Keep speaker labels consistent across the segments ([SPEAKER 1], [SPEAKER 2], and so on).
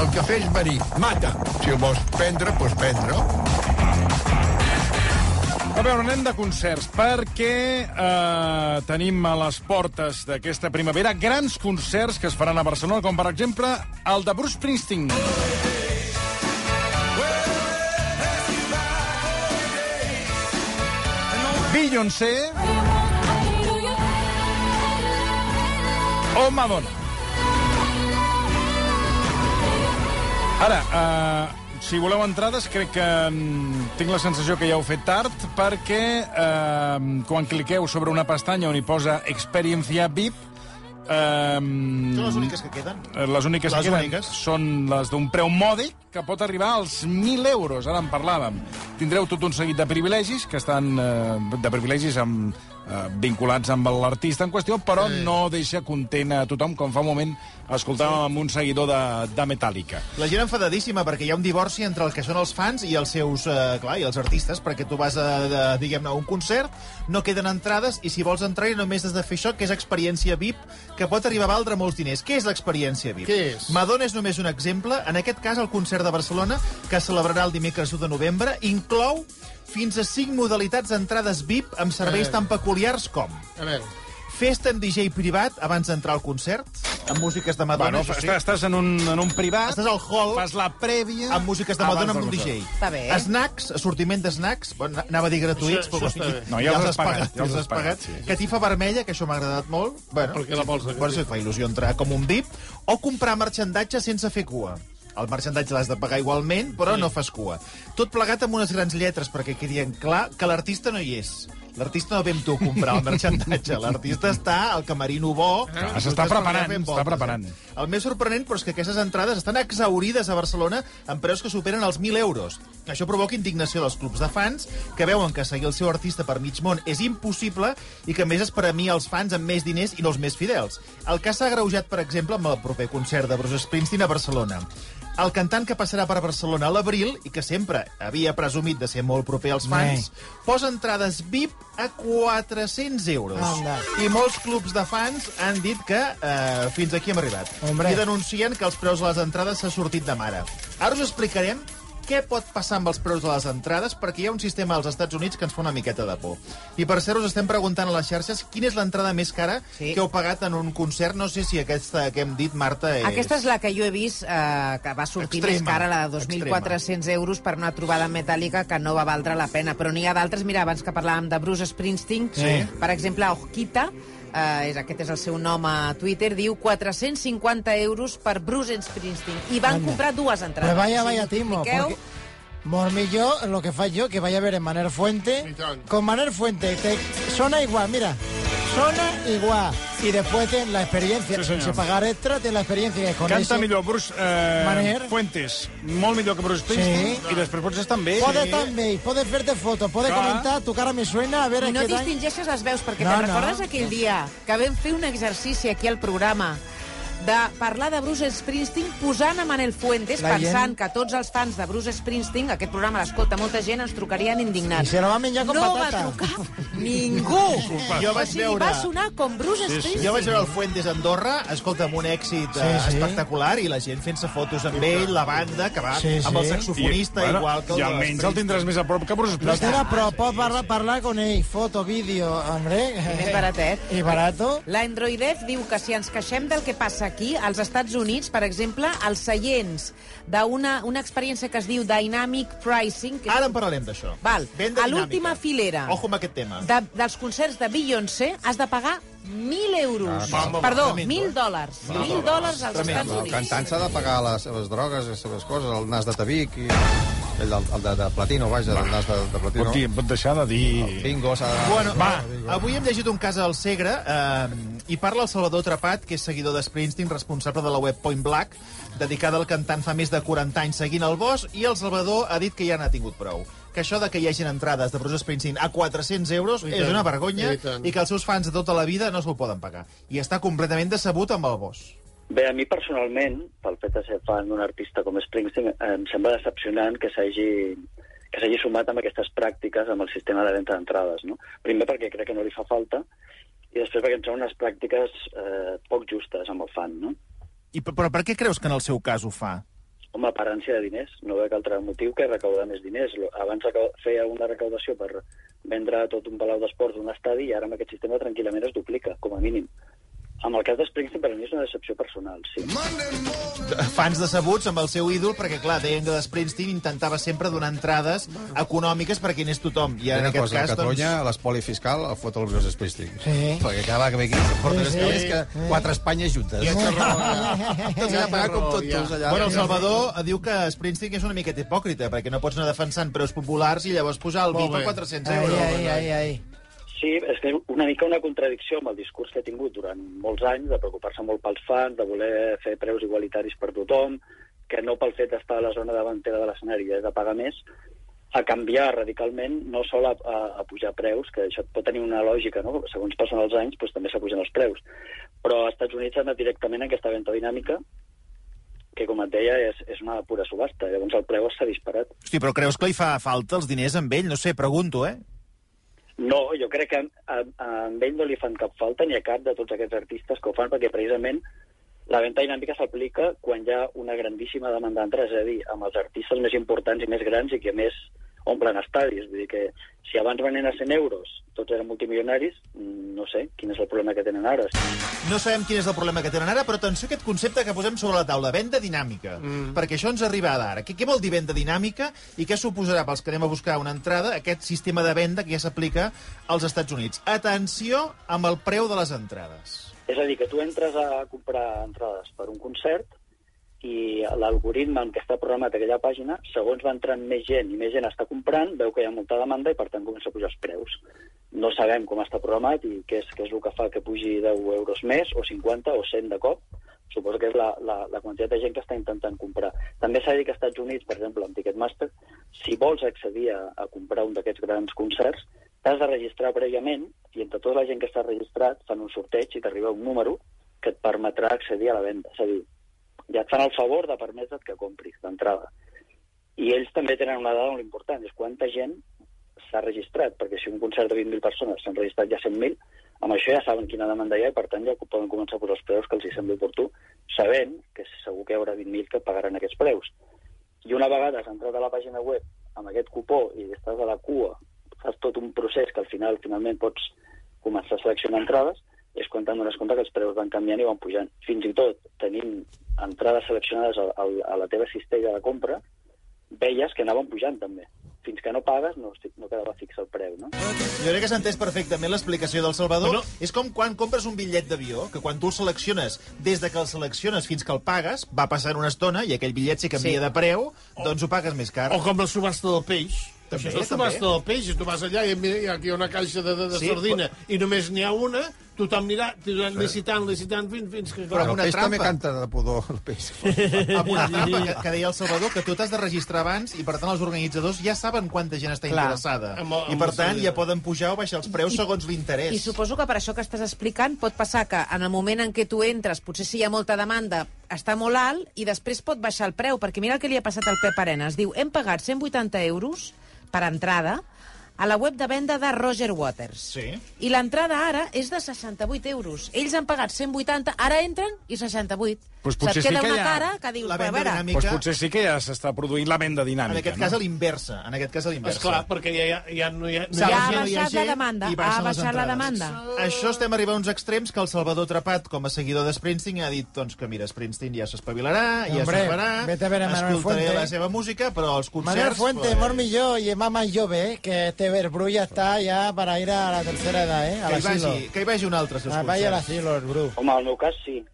[SPEAKER 1] El cafè és verí, mata. Si el vols prendre, doncs prendre.
[SPEAKER 2] A veure, anem de concerts, perquè eh, tenim a les portes d'aquesta primavera grans concerts que es faran a Barcelona, com per exemple el de Bruce Springsteen. Beyoncé o Madonna. Ara, eh, si voleu entrades, crec que mm, tinc la sensació que ja heu fet tard, perquè eh, quan cliqueu sobre una pestanya on hi posa Experiencia VIP, eh,
[SPEAKER 3] Són les úniques que queden.
[SPEAKER 2] les úniques
[SPEAKER 3] Les
[SPEAKER 2] que queden
[SPEAKER 3] úniques.
[SPEAKER 2] són les d'un preu mòdic que pot arribar als 1.000 euros. Ara en parlàvem. Tindreu tot un seguit de privilegis que estan eh, de privilegis amb, eh, vinculats amb l'artista en qüestió, però sí. no deixa content a tothom, com fa un moment escoltàvem amb un seguidor de, de Metallica.
[SPEAKER 3] La gent enfadadíssima perquè hi ha un divorci entre el que són els fans i els seus, eh, clar, i els artistes, perquè tu vas a, a diguem-ne, a un concert, no queden entrades, i si vols entrar només has de fer això, que és experiència VIP, que pot arribar a valdre molts diners. Què és l'experiència VIP?
[SPEAKER 4] Què és?
[SPEAKER 3] Madonna és només un exemple. En aquest cas, el concert de Barcelona, que es celebrarà el dimecres 1 de novembre, inclou fins a 5 modalitats d'entrades VIP amb serveis tan peculiars com
[SPEAKER 4] A veure,
[SPEAKER 3] festa amb DJ privat abans d'entrar al concert, amb músiques de Madonna,
[SPEAKER 2] Bueno,
[SPEAKER 3] sí.
[SPEAKER 2] estàs, estàs en, un, en un privat,
[SPEAKER 3] Estàs al hall
[SPEAKER 2] fas la prèvia...
[SPEAKER 3] amb músiques de Madonna amb un DJ.
[SPEAKER 5] Està bé.
[SPEAKER 3] Snacks, assortiment de snacks, bueno, anava a dir gratuïts,
[SPEAKER 4] Això-
[SPEAKER 3] però
[SPEAKER 4] això està bé.
[SPEAKER 2] No, ja els has pagat, ja els has pagat, sí.
[SPEAKER 3] Catifa vermella, que això m'ha agradat molt. Bueno,
[SPEAKER 4] Per què la vols,
[SPEAKER 3] Bueno, et fa il·lusió entrar com un VIP. O comprar marxandatge sense fer cua. El marxandatge l'has de pagar igualment, però no fas cua. Tot plegat amb unes grans lletres, perquè quedi en clar que l'artista no hi és. L'artista no ve amb tu a comprar el marxandatge. L'artista està al camerino bo. I
[SPEAKER 2] s'està preparant, s'està
[SPEAKER 3] voltes,
[SPEAKER 2] preparant.
[SPEAKER 3] eh? El més sorprenent però, és que aquestes entrades estan exaurides a Barcelona amb preus que superen els 1.000 euros. Això provoca indignació dels clubs de fans que veuen que seguir el seu artista per mig món és impossible i que més es premia els fans amb més diners i no els més fidels. El cas s'ha agreujat, per exemple, amb el proper concert de Bruce Springsteen a Barcelona. El cantant que passarà per Barcelona a l'abril i que sempre havia presumit de ser molt proper als fans, posa entrades VIP a 400 euros.
[SPEAKER 6] Anda.
[SPEAKER 3] I molts clubs de fans han dit que eh, fins aquí hem arribat.
[SPEAKER 6] Hombre.
[SPEAKER 3] I denuncien que els preus de les entrades s'ha sortit de mare. Ara us explicarem què pot passar amb els preus de les entrades, perquè hi ha un sistema als Estats Units que ens fa una miqueta de por. I per cert, us estem preguntant a les xarxes quina és l'entrada més cara
[SPEAKER 5] Sí.
[SPEAKER 3] que heu pagat en un concert. No sé si aquesta que hem dit, Marta, és...
[SPEAKER 5] Aquesta és la que jo he vist, eh, que va sortir
[SPEAKER 3] Extrema,
[SPEAKER 5] més cara, la de 2.400 euros per una trobada metàl·lica que no va valdre la pena. Però n'hi ha d'altres. Mira, abans que parlàvem de Bruce Springsteen,
[SPEAKER 3] Sí.
[SPEAKER 5] per exemple, Ojquita, eh, és, aquest és el seu nom a Twitter, diu 450 euros per Bruce Springsteen. I van
[SPEAKER 6] Anda.
[SPEAKER 5] comprar dues entrades.
[SPEAKER 6] Pues vaya,
[SPEAKER 5] Si
[SPEAKER 6] vaya timo,
[SPEAKER 5] multipliqueu,
[SPEAKER 6] porque Mormillo, lo que faig yo, que vaya a ver en Manel Fuente. Con Manel Fuente, te, sona igual, mira. Sona igual. Y después ten la experiencia.
[SPEAKER 2] Sí.
[SPEAKER 6] Sin pagar extra, ten la experiencia que con
[SPEAKER 2] Canta millor Bruce eh,
[SPEAKER 6] Manner.
[SPEAKER 2] Fuentes, molt millor que Bruce Springsteen,
[SPEAKER 6] Sí.
[SPEAKER 2] i després pots estar amb ell.
[SPEAKER 6] Puedes también, puedes verte fotos, puedes
[SPEAKER 2] Clar.
[SPEAKER 6] comentar, tu cara me suena, a ver...
[SPEAKER 5] I no distingeixes les veus, perquè
[SPEAKER 6] No,
[SPEAKER 5] te'n
[SPEAKER 6] no.
[SPEAKER 5] recordes aquell dia que vam fer un exercici aquí al programa de parlar de Bruce Springsteen posant a Manel Fuentes,
[SPEAKER 6] La
[SPEAKER 5] pensant
[SPEAKER 6] gent-
[SPEAKER 5] que tots els fans de Bruce Springsteen, aquest programa l'escolta molta gent, ens trucarien indignats.
[SPEAKER 6] se lo va a menjar con
[SPEAKER 5] no
[SPEAKER 6] patata.
[SPEAKER 5] va trucar ningú.
[SPEAKER 3] Jo
[SPEAKER 5] O
[SPEAKER 3] vaig
[SPEAKER 5] sigui,
[SPEAKER 3] veure...
[SPEAKER 5] va sonar com Bruce Springsteen.
[SPEAKER 3] Jo vaig veure el Fuentes a Andorra, escolta, amb un èxit
[SPEAKER 6] Sí,
[SPEAKER 3] eh,
[SPEAKER 6] sí.
[SPEAKER 3] espectacular, i la gent fent-se fotos amb ell, la banda, que va
[SPEAKER 6] Sí,
[SPEAKER 3] amb el
[SPEAKER 6] sí.
[SPEAKER 3] saxofonista, igual que el
[SPEAKER 2] I
[SPEAKER 3] de
[SPEAKER 2] almenys el tindràs més a prop que Bruce
[SPEAKER 6] Lo
[SPEAKER 2] Springsteen.
[SPEAKER 6] tira, pero puedes parlar, parlar con él, foto, vídeo, hombre.
[SPEAKER 5] I més baratet.
[SPEAKER 6] Y barato.
[SPEAKER 5] L'Androidef diu que si ens queixem del que passa aquí, als Estats Units, per exemple, els seients d'una una experiència que es diu Dynamic Pricing, que
[SPEAKER 3] Ara en parlarem d'això.
[SPEAKER 5] Val. A l'última filera
[SPEAKER 3] Ojo amb aquest tema.
[SPEAKER 5] de, dels concerts de Beyoncé has de pagar 1.000 euros.
[SPEAKER 3] Ah, va,
[SPEAKER 5] Perdó,
[SPEAKER 3] tremendo,
[SPEAKER 5] 1.000
[SPEAKER 3] eh?
[SPEAKER 5] dòlars. 1.000 dòlars als
[SPEAKER 3] Tremendo.
[SPEAKER 5] Estats
[SPEAKER 7] El
[SPEAKER 5] Units.
[SPEAKER 7] cantant s'ha de pagar les seves drogues, les seves coses, el nas de tabic, i el, del- el de, de platino, vaja, el nas de, de platino.
[SPEAKER 2] Pot, dir, pot deixar de dir...
[SPEAKER 7] Bingo, s'ha de...
[SPEAKER 3] Bueno, va, avui hem llegit un cas al Segre eh, i parla el Salvador Trapat, que és seguidor de Springsteen, responsable de la web Point Black, dedicada al cantant fa més de 40 anys seguint el bosc, i el Salvador ha dit que ja n'ha tingut prou. Que això de que hi hagin entrades de Bruce Springsteen a 400 euros
[SPEAKER 4] I
[SPEAKER 3] és
[SPEAKER 4] tant,
[SPEAKER 3] una vergonya
[SPEAKER 4] i tant.
[SPEAKER 3] i que els seus fans de tota la vida no se'l poden pagar. I està completament decebut amb el bosc.
[SPEAKER 8] Bé, a mi personalment, pel fet de ser fan d'un artista com Springsteen, em sembla decepcionant que s'hagi que s'hagi sumat amb aquestes pràctiques amb el sistema de venda d'entrades. No? Primer perquè crec que no li fa falta i després perquè em semblen unes pràctiques eh, poc justes amb el fan. No?
[SPEAKER 3] I, per- però per què creus que en el seu cas ho fa?
[SPEAKER 8] home, per ànsia de diners. No veig altre motiu que recaudar més diners. Abans feia una recaudació per vendre tot un palau d'esports d'un estadi i ara amb aquest sistema tranquil·lament es duplica, com a mínim. Amb el cas de Springsteen, per a mi és una decepció personal, sí.
[SPEAKER 3] Fans decebuts amb el seu ídol, perquè, clar, deien que Springsteen intentava sempre donar entrades econòmiques per a qui n'és tothom. I en aquest
[SPEAKER 7] cosa,
[SPEAKER 3] cas,
[SPEAKER 7] a Catalunya
[SPEAKER 3] doncs...
[SPEAKER 7] l'espoli fiscal el fot el Bruce Springsteen.
[SPEAKER 6] Sí.
[SPEAKER 7] Perquè cada vegada que ve aquí
[SPEAKER 6] Sí,
[SPEAKER 7] més
[SPEAKER 6] sí.
[SPEAKER 7] calés que quatre Espanyes juntes.
[SPEAKER 1] Ja té raó.
[SPEAKER 7] Tots allà pagar com tots,
[SPEAKER 1] Ja.
[SPEAKER 7] allà.
[SPEAKER 3] Bueno, el Salvador diu que Springsteen és una miqueta hipòcrita, perquè no pots anar defensant preus populars i llavors pujar el vi per
[SPEAKER 1] bé.
[SPEAKER 3] 400
[SPEAKER 6] Ai,
[SPEAKER 3] euros.
[SPEAKER 6] ai, ai, ai.
[SPEAKER 8] Sí, és que una mica una contradicció amb el discurs que ha tingut durant molts anys, de preocupar-se molt pels fans, de voler fer preus igualitaris per tothom, que no pel fet d'estar a la zona davantera de l'escenari és de pagar més, a canviar radicalment, no sol a, a, a pujar preus, que això pot tenir una lògica, no? segons passen els anys doncs, també s'apugen els preus. Però als Estats Units ha anat directament a aquesta venda dinàmica, que, com et deia, és, és una pura subhasta. Llavors el preu s'ha disparat.
[SPEAKER 3] Hosti, però creus que li fa falta els diners amb ell? No sé, pregunto, eh?
[SPEAKER 8] No, jo crec que a, a, a ell no li fan cap falta ni a cap de tots aquests artistes que ho fan, perquè precisament la venda dinàmica s'aplica quan hi ha una grandíssima demanda d'entrades, és a dir, amb els artistes més importants i més grans i que més omplen estadis. Vull dir que si abans venien a 100 euros, tots eren multimilionaris, mm, no sé quin és el problema que tenen ara.
[SPEAKER 3] No sabem quin és el problema que tenen ara, però atenció a aquest concepte que posem sobre la taula, venda dinàmica. Mm. Perquè això ens arriba d'ara. Què, què vol dir venda dinàmica i què suposarà pels que anem a buscar una entrada aquest sistema de venda que ja s'aplica als Estats Units? Atenció amb el preu de les entrades.
[SPEAKER 8] És a dir, que tu entres a comprar entrades per un concert i l'algoritme en què està programat aquella pàgina, segons va entrant més gent i més gent està comprant, veu que hi ha molta demanda i per tant comença a pujar els preus. No sabem com està programat i què és, què és el que fa que pugi 10 euros més, o 50 o 100 de cop. Suposo que és la, la, la quantitat de gent que està intentant comprar. També s'ha dit que als Estats Units, per exemple, amb Ticketmaster, si vols accedir a, a comprar un d'aquests grans concerts, t'has de registrar prèviament i entre tota la gent que està registrat fan un sorteig i t'arriba un número que et permetrà accedir a la venda. És a dir, ja et fan el favor de permetre't que compris d'entrada. I ells també tenen una dada molt important, és quanta gent s'ha registrat, perquè si un concert de 20.000 persones s'han registrat ja 100.000, amb això ja saben quina demanda hi ha i per tant ja poden començar a posar els preus que els hi sembli oportú, sabent que segur que hi haurà 20.000 que pagaran aquests preus. I una vegada has entrat a la pàgina web amb aquest cupó i estàs a la cua, fas tot un procés que al final finalment pots començar a seleccionar entrades, és quan te'n dones compte que els preus van canviant i van pujant. Fins i tot tenint entrades seleccionades a, a, a la teva cistella de compra, veies que anaven pujant també. Fins que no pagues no, no quedava fix el preu, no?
[SPEAKER 3] Jo crec que s'ha entès perfectament l'explicació del Salvador.
[SPEAKER 1] Bueno.
[SPEAKER 3] És com quan compres un bitllet d'avió, que quan tu el selecciones, des de que el selecciones fins que el pagues, va passant una estona i aquell bitllet si canvia
[SPEAKER 5] Sí.
[SPEAKER 3] de preu, doncs ho pagues més car.
[SPEAKER 1] O com la subhasta del peix.
[SPEAKER 3] També,
[SPEAKER 1] Això és la
[SPEAKER 3] també.
[SPEAKER 1] subhasta del peix. I tu vas allà i mira, hi ha aquí una caixa de, de, de
[SPEAKER 3] Sí,
[SPEAKER 1] sardina i només n'hi ha una, tothom anirà tothom licitant, licitant, fins, fins que...
[SPEAKER 3] Però
[SPEAKER 7] El
[SPEAKER 3] una
[SPEAKER 7] peix també
[SPEAKER 3] trampa.
[SPEAKER 7] canta de pudor, el peix.
[SPEAKER 3] amb una trampa que, que deia el Salvador, que tu t'has de registrar abans i, per tant, els organitzadors ja saben quanta gent està
[SPEAKER 6] Clar.
[SPEAKER 3] interessada.
[SPEAKER 1] Amb el-
[SPEAKER 3] I,
[SPEAKER 1] amb
[SPEAKER 3] per
[SPEAKER 1] el
[SPEAKER 3] tant, ja poden pujar o baixar els preus segons l'interès.
[SPEAKER 5] I suposo que per això que estàs explicant pot passar que en el moment en què tu entres, potser si hi ha molta demanda, està molt alt i després pot baixar el preu, perquè mira el que li ha passat al Pep Arenas. Diu, hem pagat 180 euros per entrada a la web de venda de Roger Waters.
[SPEAKER 3] Sí.
[SPEAKER 5] I l'entrada ara és de 68 euros. Ells han pagat 180, ara entren i 68.
[SPEAKER 2] Pues
[SPEAKER 5] Se't
[SPEAKER 2] potser sí
[SPEAKER 5] queda
[SPEAKER 2] que
[SPEAKER 5] una
[SPEAKER 2] hi ha-
[SPEAKER 5] cara que dius,
[SPEAKER 3] La
[SPEAKER 5] a
[SPEAKER 3] venda
[SPEAKER 5] veure...
[SPEAKER 3] dinàmica,
[SPEAKER 2] Doncs potser sí que ja s'està produint la venda
[SPEAKER 3] en
[SPEAKER 2] dinàmica,
[SPEAKER 3] aquest
[SPEAKER 2] no?
[SPEAKER 3] cas a l'inversa. En aquest cas a l'inversa.
[SPEAKER 1] Esclar, perquè ja, ja, ja no hi ha... No
[SPEAKER 5] Ja
[SPEAKER 1] ha
[SPEAKER 5] ha
[SPEAKER 3] que no hi ha
[SPEAKER 5] baixat la demanda,
[SPEAKER 3] i
[SPEAKER 5] ha baixat la demanda.
[SPEAKER 3] Això estem arribant a uns extrems que el Salvador Trapat, com a seguidor de Springsteen, ha dit doncs, que mira, Springsteen ja s'espavilarà, ja s'ho farà,
[SPEAKER 6] a a
[SPEAKER 3] escoltaré
[SPEAKER 6] Fuente.
[SPEAKER 3] la seva música, però els concerts...
[SPEAKER 6] Manuel Fuente,
[SPEAKER 3] pues,
[SPEAKER 6] Mor Millor y Mama Jove, que este Verbru ya está ya para ir a la tercera edad, ¿eh?
[SPEAKER 3] Que
[SPEAKER 6] Al
[SPEAKER 3] hi, vagi, que hi vagi un altre, als seus
[SPEAKER 6] Ah, vaya al
[SPEAKER 3] concerts.
[SPEAKER 6] asilo, el Bru.
[SPEAKER 8] Home, al meu cas sí,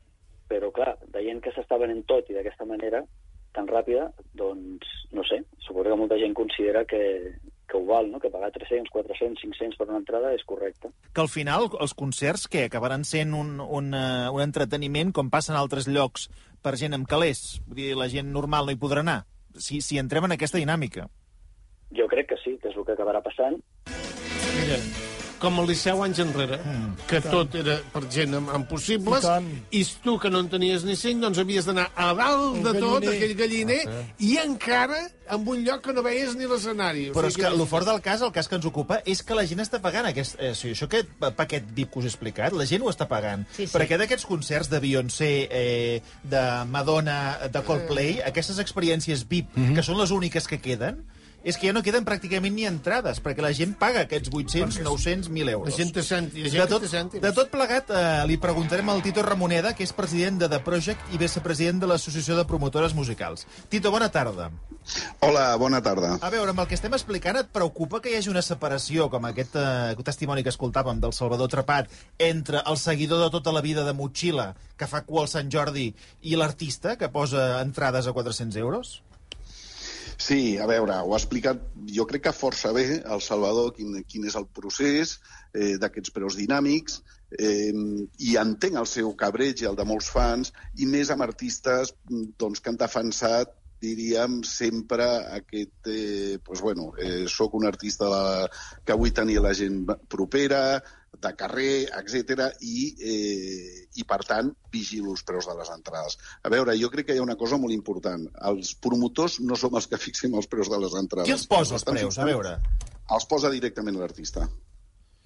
[SPEAKER 8] però clar, veient que s'està venent tot i d'aquesta manera tan ràpida, doncs, no sé, suposo que molta gent considera que, que ho val, no? que pagar 300, 400, 500 per una entrada és correcte.
[SPEAKER 3] Que al final els concerts que acabaran sent un, un, uh, un entreteniment com passa en altres llocs per gent amb calés. Vull dir, la gent normal no hi podrà anar. Si, si entrem en aquesta dinàmica.
[SPEAKER 8] Jo crec que sí, que és el que acabarà passant.
[SPEAKER 1] Mira,
[SPEAKER 4] com el Liceu anys enrere, mm, que tot era per gent amb, amb possibles,
[SPEAKER 6] I tant.
[SPEAKER 4] i tu, que no en tenies ni cinc, doncs havies d'anar a dalt
[SPEAKER 6] Un
[SPEAKER 4] de tot,
[SPEAKER 6] galliner.
[SPEAKER 4] aquell galliner, i encara en un lloc que no veies ni l'escenari. O
[SPEAKER 3] Però és
[SPEAKER 4] sigui
[SPEAKER 3] que el fort del cas, el cas que ens ocupa, és que la gent està pagant aquest... Eh, sí, això aquest paquet VIP que us he explicat, la gent ho està pagant.
[SPEAKER 5] Sí, sí.
[SPEAKER 3] Perquè d'aquests concerts de Beyoncé, eh, de Madonna, de Coldplay, aquestes experiències VIP, que són les úniques que queden, és que ja no queden pràcticament ni entrades, perquè la gent paga aquests 800, 900, 1.000 euros.
[SPEAKER 4] La gent té cèntims. La
[SPEAKER 3] De tot, de tot plegat, eh, li preguntarem al Tito Ramoneda, que és president de The Project i vicepresident de l'Associació de Promotores Musicals. Tito, bona tarda.
[SPEAKER 9] Hola, bona tarda.
[SPEAKER 3] A veure, amb el que estem explicant, et preocupa que hi hagi una separació, com aquest eh, testimoni que escoltàvem del Salvador Trepat, entre el seguidor de tota la vida de Motxilla, que fa cua al Sant Jordi, i l'artista, que posa entrades a 400 euros?
[SPEAKER 9] Sí, a veure, ho ha explicat, jo crec que força bé el Salvador quin, quin és el procés eh, d'aquests preus dinàmics eh, i entenc el seu cabreig i el de molts fans i més amb artistes mm, doncs, que han defensat diríem, sempre aquest... Eh, pues, bueno, eh, soc un artista de, que vull tenir la gent propera, de carrer, etc i, eh, i, per tant, vigilo els preus de les entrades. A veure, jo crec que hi ha una cosa molt important. Els promotors no som els que fixem els preus de les entrades.
[SPEAKER 3] Qui els posa, els preus? A veure.
[SPEAKER 9] Els posa directament l'artista.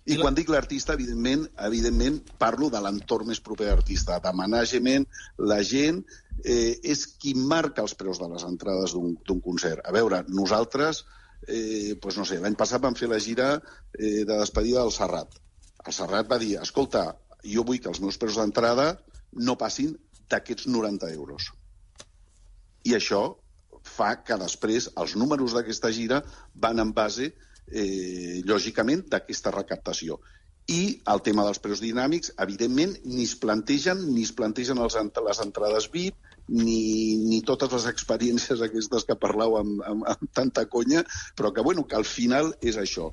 [SPEAKER 9] I,
[SPEAKER 3] I
[SPEAKER 9] quan dic l'artista, evidentment, evidentment parlo de l'entorn més proper a l'artista, de management, la gent eh, és qui marca els preus de les entrades d'un d'un concert. A veure, nosaltres, eh, doncs no sé, l'any passat vam fer la gira eh, de despedida del Serrat. El Serrat va dir, escolta, jo vull que els meus preus d'entrada no passin d'aquests 90 euros. I això fa que després els números d'aquesta gira van en base, eh, lògicament, d'aquesta recaptació. I el tema dels preus dinàmics, evidentment, ni es plantegen ni es plantegen els, les entrades VIP, ni, ni totes les experiències aquestes que parlau amb, amb, amb tanta conya, però que, bueno, que al final és això.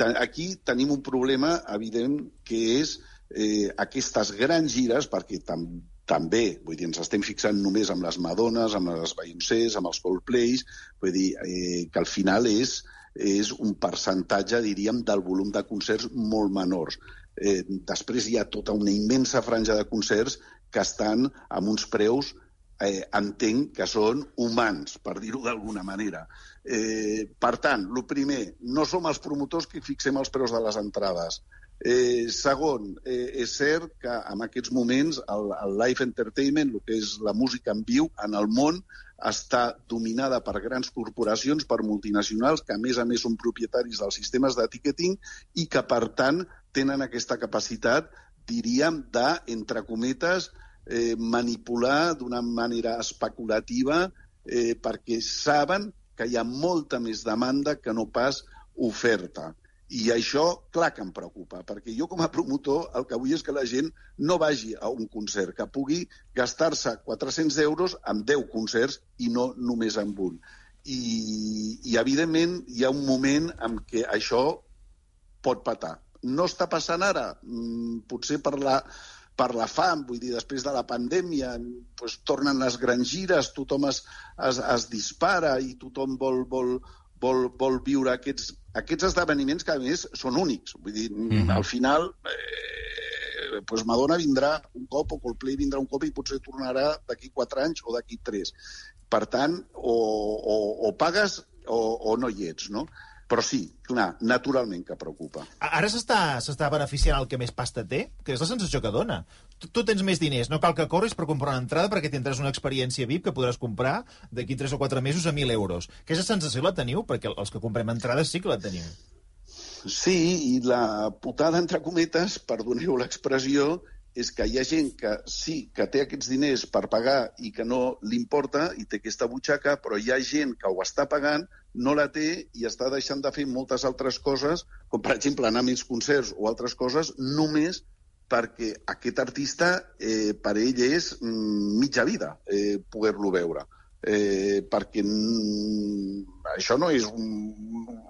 [SPEAKER 9] Aquí tenim un problema evident que és eh, aquestes grans gires, perquè tam també, vull dir, ens estem fixant només amb les Madones, amb les Beyoncés, amb els Coldplays, vull dir, eh, que al final és, és un percentatge, diríem, del volum de concerts molt menors. Eh, després hi ha tota una immensa franja de concerts que estan amb uns preus eh, entenc que són humans, per dir-ho d'alguna manera. Eh, per tant, el primer, no som els promotors que fixem els preus de les entrades. Eh, segon, eh, és cert que en aquests moments el, el live entertainment, el que és la música en viu, en el món, està dominada per grans corporacions, per multinacionals, que a més a més són propietaris dels sistemes de ticketing i que, per tant, tenen aquesta capacitat, diríem, de, entre cometes, eh, manipular d'una manera especulativa eh, perquè saben que hi ha molta més demanda que no pas oferta. I això, clar que em preocupa, perquè jo com a promotor el que vull és que la gent no vagi a un concert, que pugui gastar-se 400 euros amb 10 concerts i no només amb un. I, i evidentment, hi ha un moment en què això pot patar. No està passant ara, mm, potser per la, per la fam, vull dir, després de la pandèmia, doncs, tornen les grans gires, tothom es, es, es dispara i tothom vol, vol, vol, vol viure aquests, aquests esdeveniments que, a més, són únics. Vull dir, mm -hmm. al final, eh, doncs Madonna vindrà un cop, o Coldplay vindrà un cop i potser tornarà d'aquí quatre anys o d'aquí tres. Per tant, o, o, o pagues o, o no hi ets, no? Però sí, clar, naturalment que preocupa.
[SPEAKER 3] Ara s'està beneficiant el que més pasta té, que és la sensació que dona. Tu, tu tens més diners, no cal que corris per comprar una entrada perquè tindràs una experiència VIP que podràs comprar d'aquí 3 o 4 mesos a 1.000 euros. Aquesta sensació la teniu? Perquè els que comprem entrades sí que la teniu.
[SPEAKER 9] Sí, i la putada, entre cometes, perdoneu l'expressió, és que hi ha gent que sí, que té aquests diners per pagar i que no l'importa i té aquesta butxaca, però hi ha gent que ho està pagant, no la té i està deixant de fer moltes altres coses, com per exemple anar a més concerts o altres coses, només perquè aquest artista eh, per ell és mm, mitja vida eh, poder-lo veure. Eh, perquè mm, això no és un,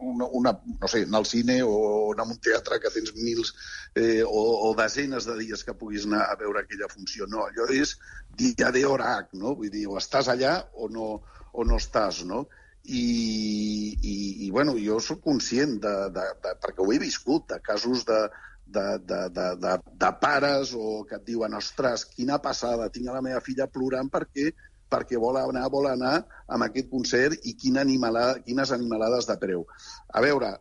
[SPEAKER 9] una, una, no sé, anar al cine o anar a un teatre que tens mils eh, o, o desenes de dies que puguis anar a veure aquella funció. No, allò és dia de hora, no? Vull dir, o estàs allà o no, o no estàs, no? i, i, i bueno, jo sóc conscient, de, de, de, perquè ho he viscut, de casos de, de, de, de, de, de pares o que et diuen, ostres, quina passada, tinc a la meva filla plorant perquè perquè vol anar, vol anar amb aquest concert i quina animalada, quines animalades de preu. A veure,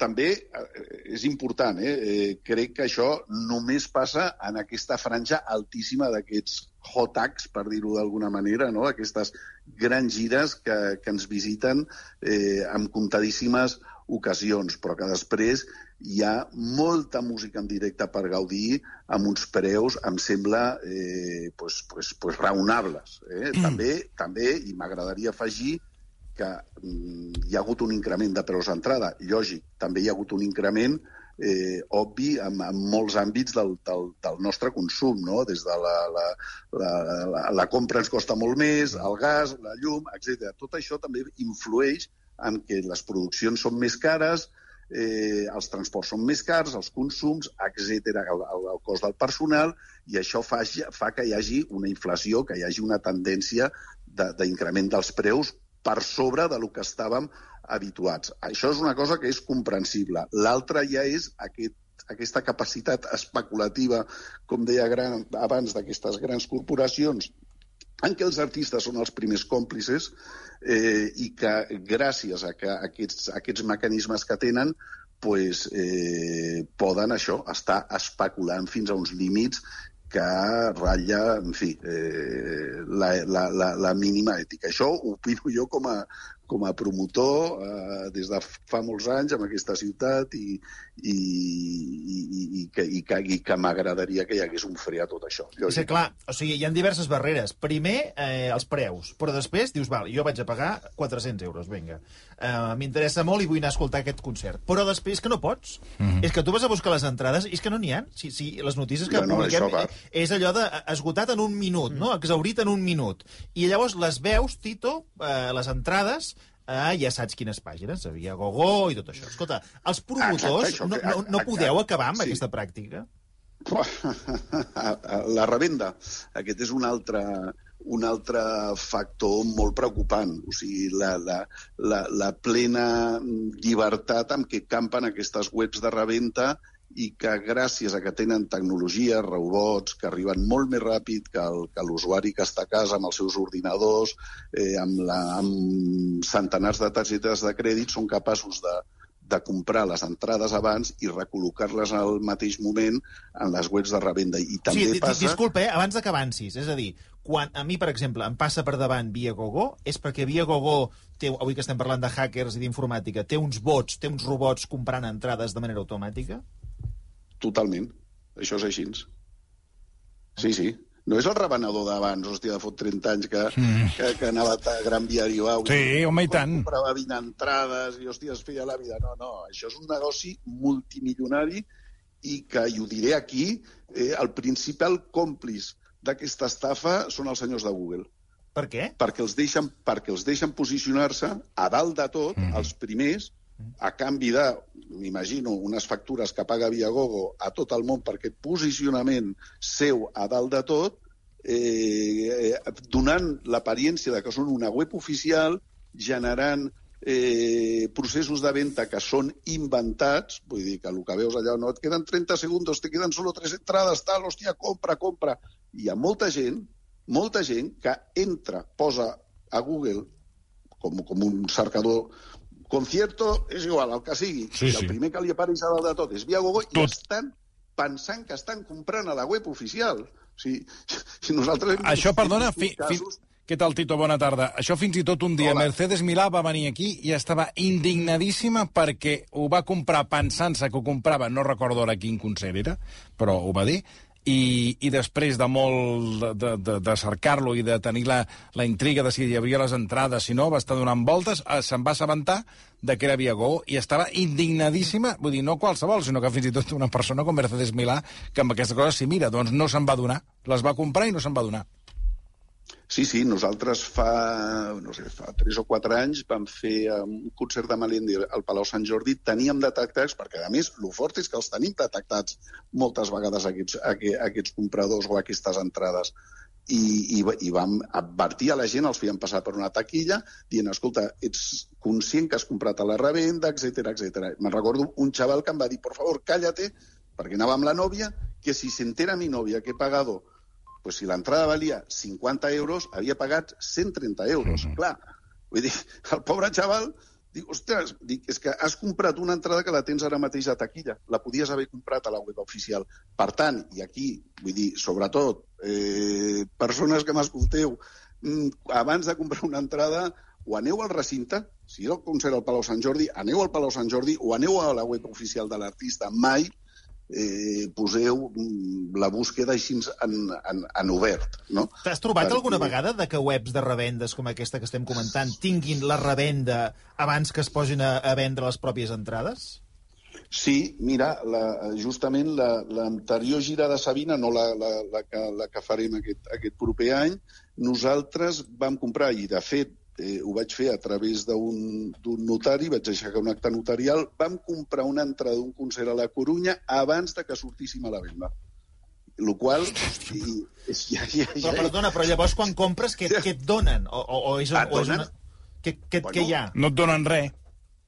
[SPEAKER 9] també eh, és important, eh? eh? crec que això només passa en aquesta franja altíssima d'aquests hot tags, per dir-ho d'alguna manera, no? aquestes grans gires que, que ens visiten eh, amb comptadíssimes ocasions, però que després hi ha molta música en directe per gaudir amb uns preus, em sembla, eh, pues, pues, pues raonables. Eh? Mm. També, també, i m'agradaria afegir que mm, hi ha hagut un increment de preus d'entrada. Lògic, també hi ha hagut un increment eh, obvi en, en molts àmbits del, del, del nostre consum, no? des de la, la, la, la, la compra ens costa molt més, el gas, la llum, etc. Tot això també influeix en què les produccions són més cares, eh, els transports són més cars, els consums, etc, el, el, el cost del personal, i això fa, fa que hi hagi una inflació, que hi hagi una tendència d'increment de, dels preus per sobre de lo que estàvem habituats. Això és una cosa que és comprensible. L'altra ja és aquest aquesta capacitat especulativa, com deia gran, abans, d'aquestes grans corporacions, en què els artistes són els primers còmplices eh, i que gràcies a que aquests, aquests mecanismes que tenen pues, eh, poden això estar especulant fins a uns límits que ratlla, en fi, eh, la, la, la, la mínima ètica. Això ho opino jo com a, com a promotor eh, des de fa molts anys en aquesta ciutat i, i, i, i, que, i que, i que m'agradaria que hi hagués un fre a tot això.
[SPEAKER 3] Lògic. Sí, clar, o sigui, hi ha diverses barreres. Primer, eh, els preus, però després dius, val, jo vaig a pagar 400 euros, vinga. Eh, M'interessa molt i vull anar a escoltar aquest concert. Però després que no pots. Mm -hmm. És que tu vas a buscar les entrades i és que no n'hi ha. Si, si les notícies que
[SPEAKER 9] ja, no,
[SPEAKER 3] publiquem és allò de esgotat en un minut, mm. no? exaurit en un minut. I llavors les veus, Tito, eh, les entrades, eh, ja saps quines pàgines, havia Gogó i tot això. Escolta, els promotors Exacte, no, no, no podeu acabar amb sí. aquesta pràctica?
[SPEAKER 9] La revenda. Aquest és un altre, un altre factor molt preocupant. O sigui, la, la, la, la plena llibertat amb què campen aquestes webs de revenda i que gràcies a que tenen tecnologia, robots, que arriben molt més ràpid que l'usuari que està a casa amb els seus ordinadors, eh, amb, la, amb centenars de targetes de crèdit, són capaços de, de comprar les entrades abans i recol·locar-les al mateix moment en les webs de revenda. I també
[SPEAKER 3] sí,
[SPEAKER 9] passa...
[SPEAKER 3] Disculpa, eh, abans que avancis. És a dir, quan a mi, per exemple, em passa per davant via Gogo, és perquè via Gogo, té, avui que estem parlant de hackers i d'informàtica, té uns bots, té uns robots comprant entrades de manera automàtica?
[SPEAKER 9] Totalment. Això és així. Sí, sí. No és el revenedor d'abans, hòstia, de fot 30 anys que, mm. que, que anava a Gran Viari Bau.
[SPEAKER 2] Sí, home, i tant.
[SPEAKER 9] Comprava 20 entrades i, hòstia, es feia la vida. No, no, això és un negoci multimilionari i que, i ho diré aquí, eh, el principal còmplice d'aquesta estafa són els senyors de Google.
[SPEAKER 3] Per què?
[SPEAKER 9] Perquè els deixen, perquè els deixen posicionar-se a dalt de tot, mm. els primers, a canvi de, m'imagino, unes factures que paga Viagogo a tot el món per aquest posicionament seu a dalt de tot, eh, donant l'apariència de que són una web oficial, generant eh, processos de venda que són inventats, vull dir que el que veus allà, no, et queden 30 segons, te queden solo 3 entrades, tal, hòstia, compra, compra. Hi ha molta gent, molta gent que entra, posa a Google com, com un cercador concierto és igual, el que sigui. Sí, I el sí. primer que li apareix a dalt de tot és Viagogo i estan pensant que estan comprant a la web oficial. O sigui, si nosaltres... Hem
[SPEAKER 2] Això, perdona, fi, casos... fi, què tal, Tito? Bona tarda. Això fins i tot un dia Hola. Mercedes Milà va venir aquí i estava indignadíssima perquè ho va comprar pensant-se que ho comprava, no recordo ara quin concert era, però ho va dir, i, i després de molt de, de, de cercar-lo i de tenir la, la intriga de si hi havia les entrades, si no, va estar donant voltes, eh, se'n va assabentar de que era Viagó i estava indignadíssima, vull dir, no qualsevol, sinó que fins i tot una persona com Mercedes Milà, que amb aquesta cosa s'hi mira, doncs no se'n va donar. Les va comprar i no se'n va donar.
[SPEAKER 9] Sí, sí, nosaltres fa, no sé, fa 3 o 4 anys vam fer um, un concert de Melendi al Palau Sant Jordi, teníem detectats, perquè a més el fort és que els tenim detectats moltes vegades aquests, aquests compradors o aquestes entrades. i, i, i vam advertir a la gent, els fèiem passar per una taquilla, dient, escolta, ets conscient que has comprat a la revenda, etc etc. Me'n recordo un xaval que em va dir, por favor, cállate, perquè anava amb la nòvia, que si se entera mi novia que he pagado, pues si l'entrada valia 50 euros, havia pagat 130 euros. Mm -hmm. Clar, vull dir, el pobre xaval Dic, ostres, dic, és que has comprat una entrada que la tens ara mateix a taquilla. La podies haver comprat a la web oficial. Per tant, i aquí, vull dir, sobretot, eh, persones que m'escolteu, mm, abans de comprar una entrada, o aneu al recinte, si és el concert al Palau Sant Jordi, aneu al Palau Sant Jordi o aneu a la web oficial de l'artista. Mai eh, poseu mm, la búsqueda així en, en, en obert. No?
[SPEAKER 3] T'has trobat
[SPEAKER 9] Perquè-
[SPEAKER 3] alguna vegada de que webs de revendes com aquesta que estem comentant tinguin la revenda abans que es posin a, a vendre les pròpies entrades?
[SPEAKER 9] Sí, mira, la, justament la- l'anterior gira de Sabina, no la, la, la, que, la que farem aquest, aquest proper any, nosaltres vam comprar, i de fet eh, ho vaig fer a través d'un d'un notari, vaig aixecar un acte notarial, vam comprar una entrada d'un concert a la Corunya abans de que sortíssim a la venda. Lo qual, hosti, és, ja, ja, ja,
[SPEAKER 3] Però perdona, però llavors quan compres, què, què et donen? O, o, o és,
[SPEAKER 9] Et
[SPEAKER 3] o és una... Què, què,
[SPEAKER 9] Bueno,
[SPEAKER 3] què hi ha?
[SPEAKER 2] No et donen res.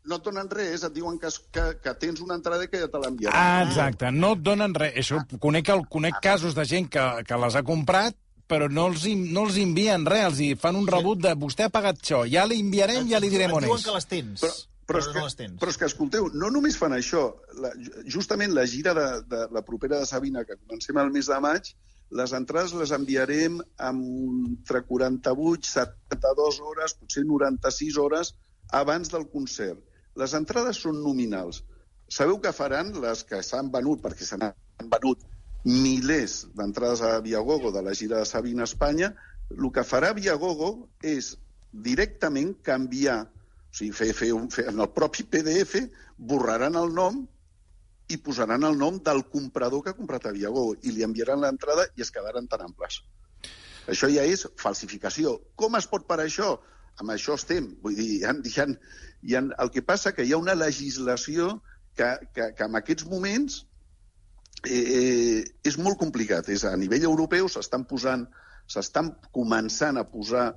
[SPEAKER 9] no et donen res, et diuen que, que, que tens una entrada i que ja te l'enviaran.
[SPEAKER 2] Ah, exacte. No et donen res. Això, conec, el, conec casos de gent que, que les ha comprat, però no els, no els envien res, els hi fan un rebut de vostè ha pagat això, ja li enviarem, ja li direm
[SPEAKER 3] Et
[SPEAKER 2] on
[SPEAKER 3] diuen
[SPEAKER 2] és.
[SPEAKER 3] que les tens,
[SPEAKER 9] Però, però, és
[SPEAKER 3] no
[SPEAKER 9] que,
[SPEAKER 3] les tens.
[SPEAKER 9] però és que, escolteu, no només fan això. La, justament la gira de, de la propera de Sabina, que comencem el mes de maig, les entrades les enviarem amb entre 48, 72 hores, potser 96 hores abans del concert. Les entrades són nominals. Sabeu què faran les que s'han venut, perquè se n'han venut milers d'entrades a Viagogo de la gira de Sabina a Espanya, el que farà Viagogo és directament canviar, o sigui, fer, fer un, fer, en el propi PDF borraran el nom i posaran el nom del comprador que ha comprat a Viagogo i li enviaran l'entrada i es quedaran tan amples. Això ja és falsificació. Com es pot parar això? Amb això estem. Vull dir, hi ha, hi ha, hi ha, el que passa que hi ha una legislació que, que, que en aquests moments eh, és molt complicat. És a nivell europeu s'estan posant, s'estan començant a posar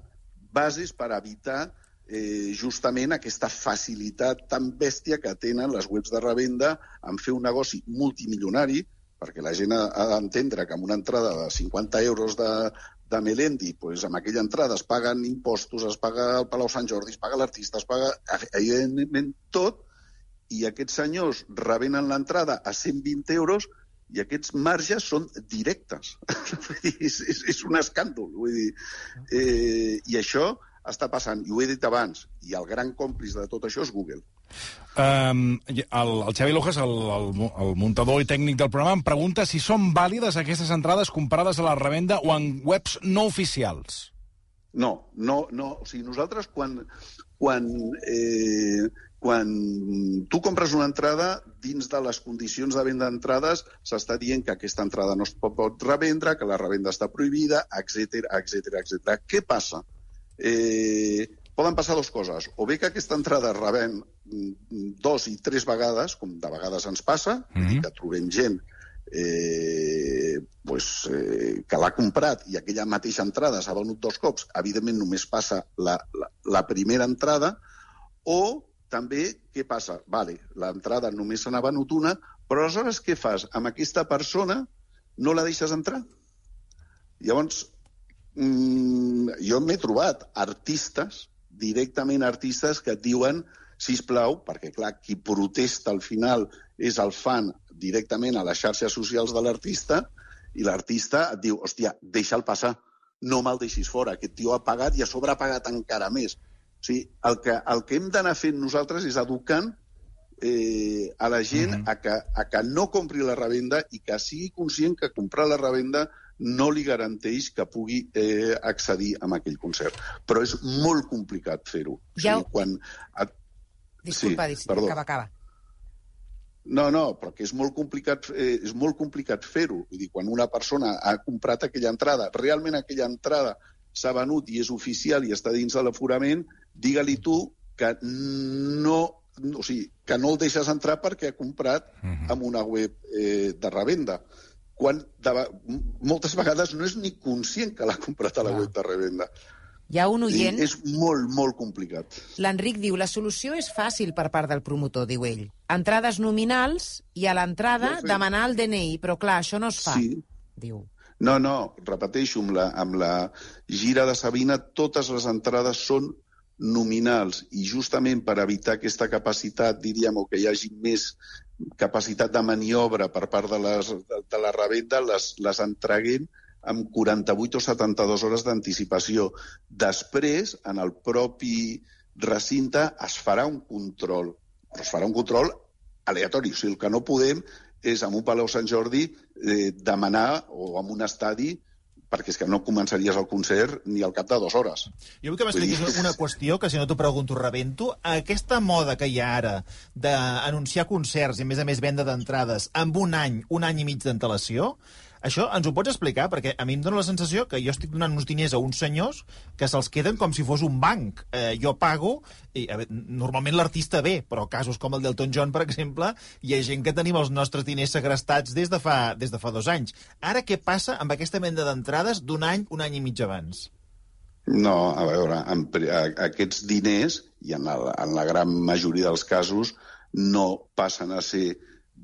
[SPEAKER 9] bases per evitar eh, justament aquesta facilitat tan bèstia que tenen les webs de revenda en fer un negoci multimilionari, perquè la gent ha d'entendre que amb una entrada de 50 euros de, de Melendi, pues, amb aquella entrada es paguen impostos, es paga el Palau Sant Jordi, es paga l'artista, es paga evidentment tot, i aquests senyors revenen l'entrada a 120 euros i aquests marges són directes. És, és, és un escàndol. Vull dir, eh, I això està passant, i ho he dit abans, i el gran còmplice de tot això és Google.
[SPEAKER 2] Um, el, el Xavi Lojas, el, el, el muntador i tècnic del programa, em pregunta si són vàlides aquestes entrades comprades a la revenda o en webs no oficials.
[SPEAKER 9] No, no, no. O sigui, nosaltres quan, quan, eh, quan tu compres una entrada, dins de les condicions de venda d'entrades, s'està dient que aquesta entrada no es pot, pot revendre, que la revenda està prohibida, etc etc etc. Què passa? Eh, poden passar dues coses. O bé que aquesta entrada revèn mm, dos i tres vegades, com de vegades ens passa, mm -hmm. que trobem gent eh, pues, eh, que l'ha comprat i aquella mateixa entrada s'ha venut dos cops, evidentment només passa la, la, la primera entrada, o també què passa? Vale, l'entrada només venut una, però aleshores què fas? Amb aquesta persona no la deixes entrar? Llavors, mm, jo m'he trobat artistes, directament artistes, que et diuen si plau, perquè clar, qui protesta al final és el fan directament a les xarxes socials de l'artista i l'artista et diu, hòstia, deixa'l passar, no me'l deixis fora, aquest tio ha pagat i a sobre ha pagat encara més. O sigui, el que, el que hem d'anar fent nosaltres és educant eh, a la gent uh -huh. a, que, a que no compri la revenda i que sigui conscient que comprar la revenda no li garanteix que pugui eh, accedir a aquell concert. Però és molt complicat fer-ho. O
[SPEAKER 5] Ja ho-
[SPEAKER 9] sigui, quan... Et...
[SPEAKER 5] Disculpa,
[SPEAKER 9] Sí, perdó.
[SPEAKER 5] acaba, acaba.
[SPEAKER 9] No, no, perquè és molt complicat, eh, és molt complicat fer-ho. Vull dir, quan una persona ha comprat aquella entrada, realment aquella entrada s'ha venut i és oficial i està dins de l'aforament, digue-li tu que no, o sigui, que no el deixes entrar perquè ha comprat amb una web eh, de revenda. quan de, moltes vegades no és ni conscient que l'ha comprat a la web de revenda.
[SPEAKER 5] Hi ha un
[SPEAKER 9] I
[SPEAKER 5] oient...
[SPEAKER 9] és molt, molt complicat.
[SPEAKER 5] L'Enric diu, la solució és fàcil per part del promotor, diu ell. Entrades nominals i a l'entrada demanar el DNI, però clar, això no es fa,
[SPEAKER 9] Sí.
[SPEAKER 5] diu.
[SPEAKER 9] No, no, repeteixo, amb la, amb la gira de Sabina totes les entrades són nominals i justament per evitar aquesta capacitat, diríem, o que hi hagi més capacitat de maniobra per part de, les, de, de la revenda, les, les entreguem amb 48 o 72 hores d'anticipació. Després, en el propi recinte, es farà un control, però es farà un control aleatori. O sigui, el que no podem és, en un Palau Sant Jordi, eh, demanar, o en un estadi, perquè és que no començaries el concert ni al cap de dues hores.
[SPEAKER 3] Jo vull que m'expliquis
[SPEAKER 9] dir-
[SPEAKER 3] una qüestió que, si no t'ho pregunto, rebento. Aquesta moda que hi ha ara d'anunciar concerts i, a més a més, venda d'entrades amb un any, un any i mig d'antelació, això ens ho pots explicar? Perquè a mi em dóna la sensació que jo estic donant uns diners a uns senyors que se'ls queden com si fos un banc. Eh, jo pago, i a veure, normalment l'artista ve, però casos com el d'Elton John, per exemple, hi ha gent que tenim els nostres diners segrestats des de fa, des de fa dos anys. Ara què passa amb aquesta venda d'entrades d'un any, un any i mig abans?
[SPEAKER 9] No, a veure, en, a, aquests diners, i en la, en la gran majoria dels casos, no passen a ser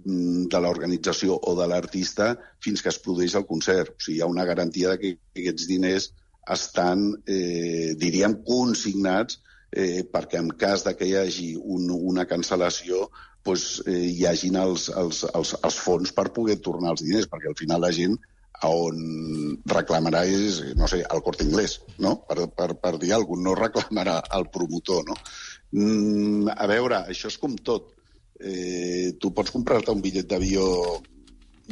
[SPEAKER 9] de l'organització o de l'artista fins que es produeix el concert. O sigui, hi ha una garantia de que aquests diners estan, eh, diríem, consignats eh, perquè en cas de que hi hagi un, una cancel·lació doncs, eh, hi hagin els, els, els, els fons per poder tornar els diners, perquè al final la gent a on reclamarà és, no sé, el Corte Inglés, no? Per, per, per dir alguna cosa, no reclamarà el promotor, no? Mm, a veure, això és com tot. Eh, tu pots comprar-te un bitllet d'avió,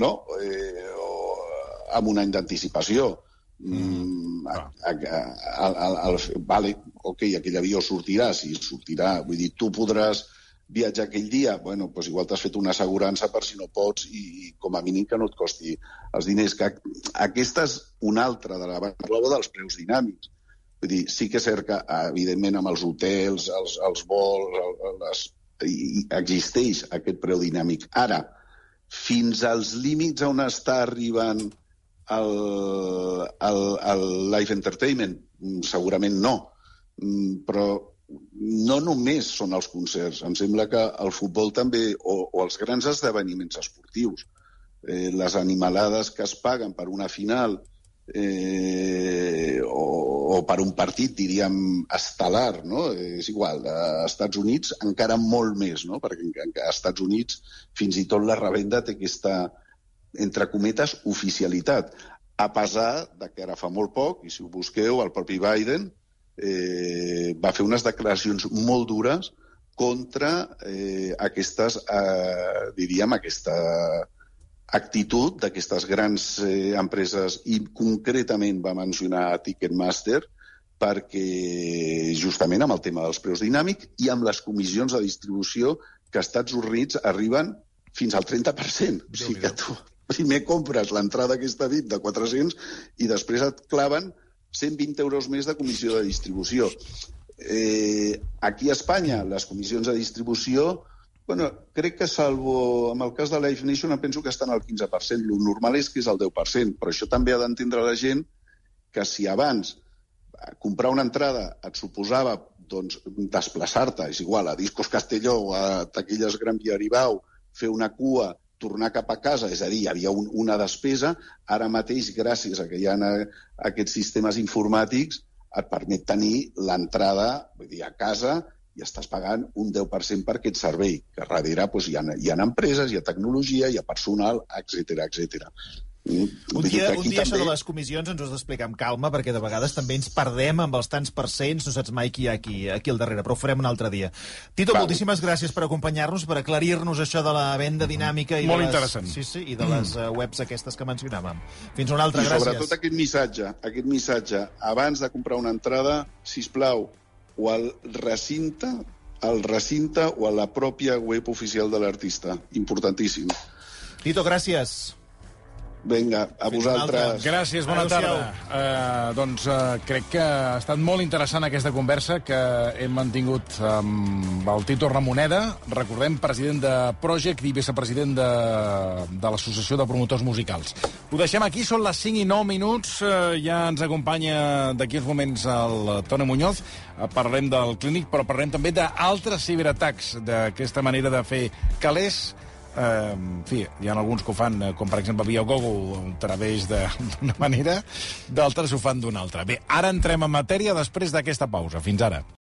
[SPEAKER 9] no? Eh, o amb un any d'anticipació. Mm, a, a, a, a, a, vale, ok, aquell avió sortirà, si sortirà, vull dir, tu podràs viatjar aquell dia, bueno, doncs igual t'has fet una assegurança per si no pots i, i com a mínim que no et costi els diners. Que aquesta és una altra de la parlava dels preus dinàmics. Vull dir, sí que és cert que, evidentment, amb els hotels, els, els vols, les, existeix aquest preu dinàmic. Ara, fins als límits on està arribant el, el, el live entertainment, mm, segurament no. Mm, Però no només són els concerts. Em sembla que el futbol també, o, o els grans esdeveniments esportius, eh, les animalades que es paguen per una final eh, o, o per un partit, diríem, estel·lar, no? És igual, a Estats Units encara molt més, no? Perquè a Estats Units fins i tot la revenda té aquesta, entre cometes, oficialitat. A pesar de que ara fa molt poc, i si ho busqueu, el propi Biden eh, va fer unes declaracions molt dures contra eh, aquestes, eh, diríem, aquesta actitud d'aquestes grans eh, empreses i concretament va mencionar Ticketmaster perquè justament amb el tema dels preus dinàmics i amb les comissions de distribució que als Estats Units arriben fins al 30%. O sigui que tu primer compres l'entrada aquesta VIP de 400 i després et claven 120 euros més de comissió de distribució. Eh, aquí a Espanya, les comissions de distribució, bueno, crec que salvo amb el cas de Live Nation penso que estan al 15%. Lo normal és que és el 10%, però això també ha d'entendre la gent que si abans eh, comprar una entrada et suposava doncs, desplaçar-te, és igual, a Discos Castelló o a Taquilles Gran Via Aribau, fer una cua, tornar cap a casa, és a dir, hi havia un, una despesa, ara mateix, gràcies a que hi ha aquests sistemes informàtics, et permet tenir l'entrada vull dir, a casa i estàs pagant un 10% per aquest servei, que darrere doncs, hi, ha, hi ha empreses, hi ha tecnologia, hi ha personal, etc etc.
[SPEAKER 3] Un dia, un dia això de les comissions ens ho has d'explicar amb calma, perquè de vegades també ens perdem amb els tants percents, no saps mai qui hi ha aquí, aquí al darrere, però ho farem un altre dia. Tito,
[SPEAKER 9] Val.
[SPEAKER 3] moltíssimes gràcies per acompanyar-nos, per aclarir-nos això de la venda dinàmica i
[SPEAKER 2] Molt
[SPEAKER 3] de les,
[SPEAKER 2] interessant.
[SPEAKER 3] Sí, sí, i de les uh, webs aquestes que mencionàvem. Fins una altra,
[SPEAKER 9] I
[SPEAKER 3] gràcies.
[SPEAKER 9] sobretot aquest missatge, aquest missatge, abans de comprar una entrada, si plau, o al recinte, al recinte o a la pròpia web oficial de l'artista. Importantíssim.
[SPEAKER 3] Tito, gràcies.
[SPEAKER 9] Vinga, a vosaltres.
[SPEAKER 2] Gràcies, bona
[SPEAKER 3] Adéu-siau.
[SPEAKER 2] tarda. Uh, doncs uh, crec que ha estat molt interessant aquesta conversa que hem mantingut amb el Tito Ramoneda, recordem, president de Project i vicepresident de, de l'Associació de Promotors Musicals. Ho deixem aquí, són les 5 i 9 minuts, uh, ja ens acompanya d'aquí uns moments el Toni Muñoz, uh, parlarem del clínic, però parlarem també d'altres ciberatacs, d'aquesta manera de fer calés, Eh, en fi, hi ha alguns que ho fan, eh, com per exemple Google, a través d'una manera, d'altres ho fan d'una altra. Bé, ara entrem en matèria després d'aquesta pausa. Fins ara.